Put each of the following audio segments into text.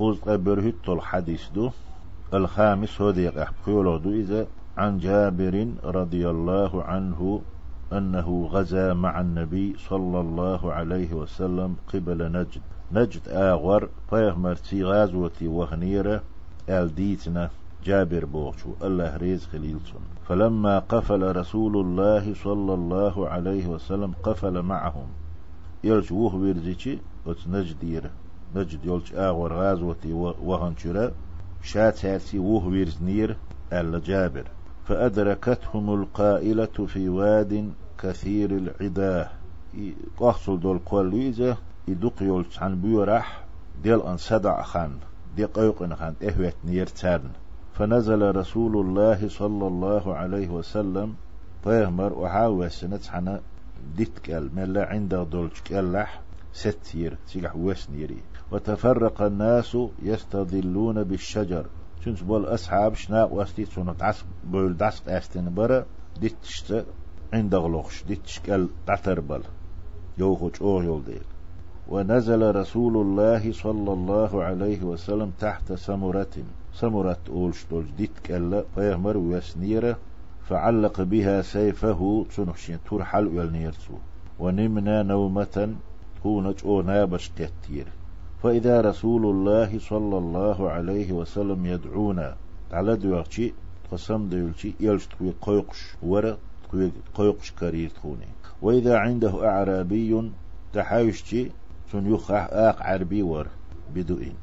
قوز قبر الحديث دو الخامس هديق أحبكيولو دو إذا عن جابر رضي الله عنه أنه غزا مع النبي صلى الله عليه وسلم قبل نجد. نجد آغر مرتي غازوتي وهنيرة آل ديتنا جابر بوغشو. الله ريز خليلسون فلما قفل رسول الله صلى الله عليه وسلم قفل معهم. بيرزيشي وتس نجدير. نجد يلش آغور غازوتي وهنشرة شات هاتي ووه بيرزنير ألا جابر. فأدركتهم القائلة في واد كثير العداه قحصل دول قوليزة يدق يلش عن بيورح ديل أن سدع خان دي قيق خان إهوت نير تارن. فنزل رسول الله صلى الله عليه وسلم طيهمر وحاوى سنة حنا ديتكال ملا عند دولش كالح ستير سيح وسنيري وتفرق الناس يستظلون بالشجر. شنس بول أصحاب شنا واستي سنة عسق بول دعسق أستن برا ديتشت عند غلوخش ديتشكال تعتربل يوخوش أوه يول ديل. ونزل رسول الله صلى الله عليه وسلم تحت سمرة. سمرة أولش دولج ديت كلا فيهمر ويسنيرة فعلق بها سيفه تنحشين ترحل والنيرتو ونمنا نومة كونج أو نابش فإذا رسول الله صلى الله عليه وسلم يدعونا على دوغشي قسم ديولشي يلش تقوي قيقش ورا تقوي قيقش كرير تخوني. وإذا عنده أعرابي تحايشتي سن يخح آق عربي ور بدوئين.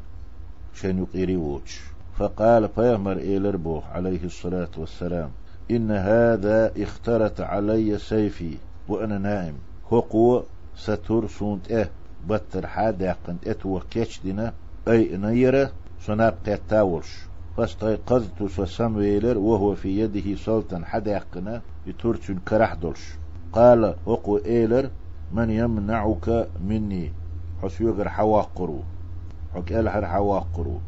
شن يقيري ووش فقال فيهمر إيلر بوح عليه الصلاة والسلام إن هذا اخترت علي سيفي وأنا نائم. هو ستر سونت إيه بطر حادا قنت إتو كيش دينا أي نيرة سناب قيتاولش فاستيقظت وسمويلر وهو في يده سلطان حدا قنا يترتون كرح دولش قال وقو إيلر من يمنعك مني حسيوغر حواقرو حك ألحر حواقرو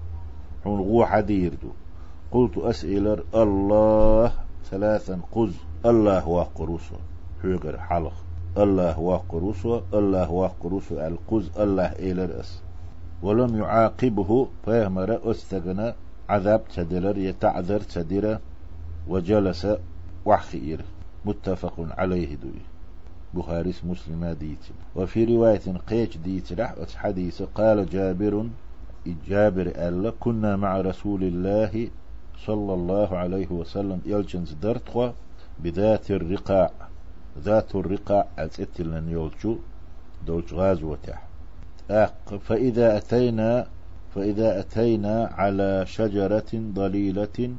حون غو حديردو قلت أسئلر الله ثلاثا قز الله واقروسو حيقر حلق الله واقروسو الله واقروسو القز الله إيلر أس ولم يعاقبه فيهمر أستغنى عذاب تدلر يتعذر تدير وجلس وحخير متفق عليه دوي. بخاري مسلم ديت. وفي رواية قيش ديت رح حديث قال جابر جابر ألا كنا مع رسول الله صلى الله عليه وسلم يلجنز درتخوا بذات الرقاع. ذات الرقاع أتتلن يولشو دولش غاز وتح فإذا أتينا فإذا أتينا على شجرة ضليلة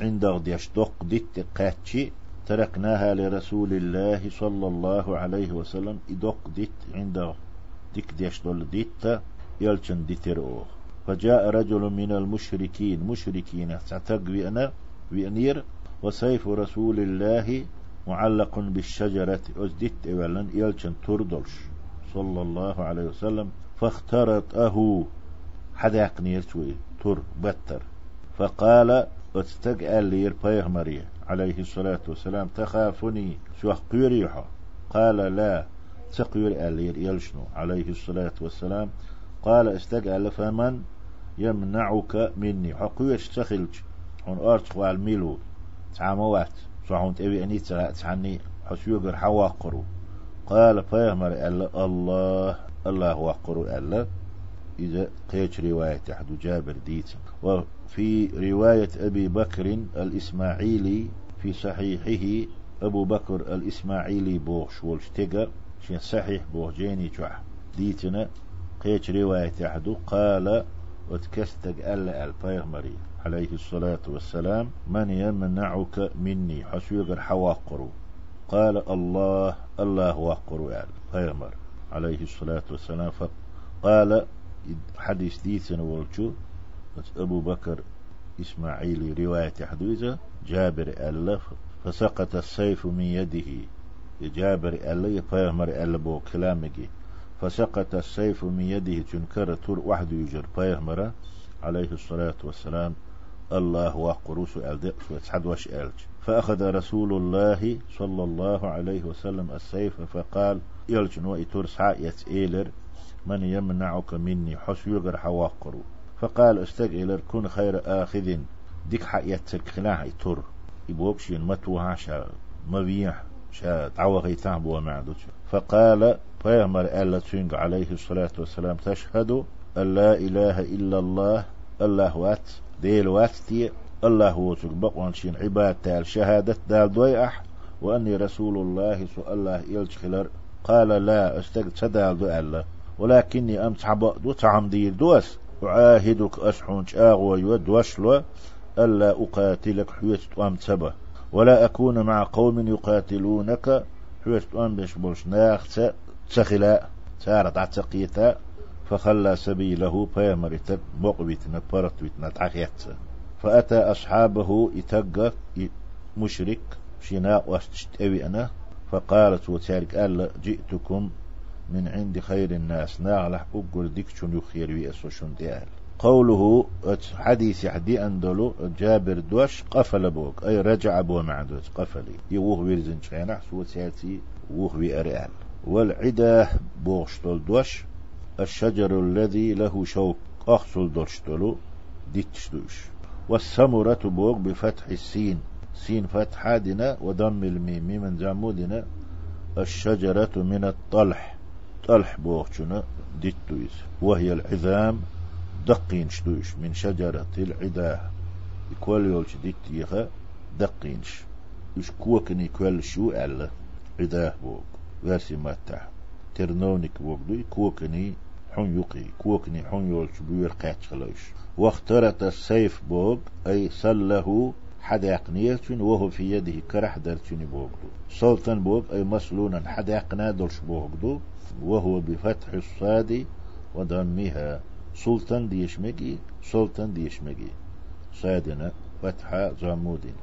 عند غديش دق ديت قاتشي تركناها لرسول الله صلى الله عليه وسلم إدق ديت عند ديك ديش دول ديت يلشن ديتر أوه فجاء رجل من المشركين مشركين تعتق بأنا بأنير وسيف رسول الله معلق بالشجرة أزدت أولا يلشن تردلش صلى الله عليه وسلم فاخترطه حدا نير شوي تر بتر. فقال اتستقال لير مريم عليه الصلاة والسلام تخافني شو قيريحة. قال لا تقير ألير يلشنو عليه الصلاة والسلام. قال استقال فمن يمنعك مني؟ حقويش تخلج هون أرتخ والميلو تعاموات صحون تبي أني تعني حسيوغر حواقرو قال فيهمر ألا الله الله وقرو ألا. إذا قيش رواية أحد جابر ديت. وفي رواية أبي بكر الإسماعيلي في صحيحه أبو بكر الإسماعيلي بوغ شولش تيجا شين صحيح بوغ جيني جوح ديتنا. قيش رواية أحد قال وتكستق ألا البيغمري عليه الصلاة والسلام. من يمنعك مني؟ حسوغر حواقرو. قال الله الله واقرو البيغمر عليه الصلاة والسلام. فقال حديث ديثنا والشو أبو بكر إسماعيلي رواية حدوزة جابر ألف فسقط السيف من يده. جابر ألا فيهمر ألا بو كلامك. فسقط السيف من يده تنكر تور واحد يجر فيهمر عليه الصلاة والسلام. الله وقروس ألدق. وتحد وش ألج. فأخذ رسول الله صلى الله عليه وسلم السيف فقال يلجن وإتور سعى يتئيلر من يمنعك مني؟ حس يقر حواقرو. فقال استقيل كن خير آخذ. ديك حقيتك خلاها تر يبوكشين متوها شا مبيح شا تعوغي تعبوا معدوش فقال فيامر ألا تشنق عليه الصلاة والسلام تشهد أن لا إله إلا الله الله وات ديل واتتي الله هو بقوان شين عباد تال دال دويح وأني رسول الله سؤال الله يلتخلر قال لا استقد سدال دو ولكني أمس دو تعم دير دوس أعاهدك أسحون شاغ ويود وشلو ألا أقاتلك حويت أم تبه ولا أكون مع قوم يقاتلونك حويت أم بش بولش ناخت تخلاء سارت عتقيتا فخلى سبيله فيمرت مقبتنا برتوتنا تعخيت فأتى أصحابه يتقى مشرك شناء واستشتوي أنا فقالت وتارك قال جئتكم من عند خير الناس؟ ناغلح أقول ديك شن يخير ويأسو شن ديال. قوله حديث حدي أندلو جابر دوش قفل بوك أي رجع بو معدوت قفلي يوه ويرزن شينا سوى سياتي ووه ويأريال. والعداه بوغشتول دوش الشجر الذي له شوك أخصل دوشتلو ديتشدوش. والسمرة بوغ بفتح السين سين فتحة دنا وضم الميم من جمودنا الشجرة من الطلح طلح بوغشنا ديتويس وهي العظام دقينش دوش من شجرة العداه يكول يولش ديتيخا دقينش. يش كوكني كول شو ألا؟ عداه بوغ. واسي ماتح ترنونك بوغ دوي كوكني حن يقي كوكني حن يولش بيور قاتش خلوش واخترت السيف بوغ أي سله حدا وهو في يده كرح درتشني بوغدو سلطان بوغ أي مسلونا حدا يقنا دولش بوغدو وهو بفتح الصاد وضمها سلطان ديشمكي سلطان ديشمكي صادنا فتحة زامودين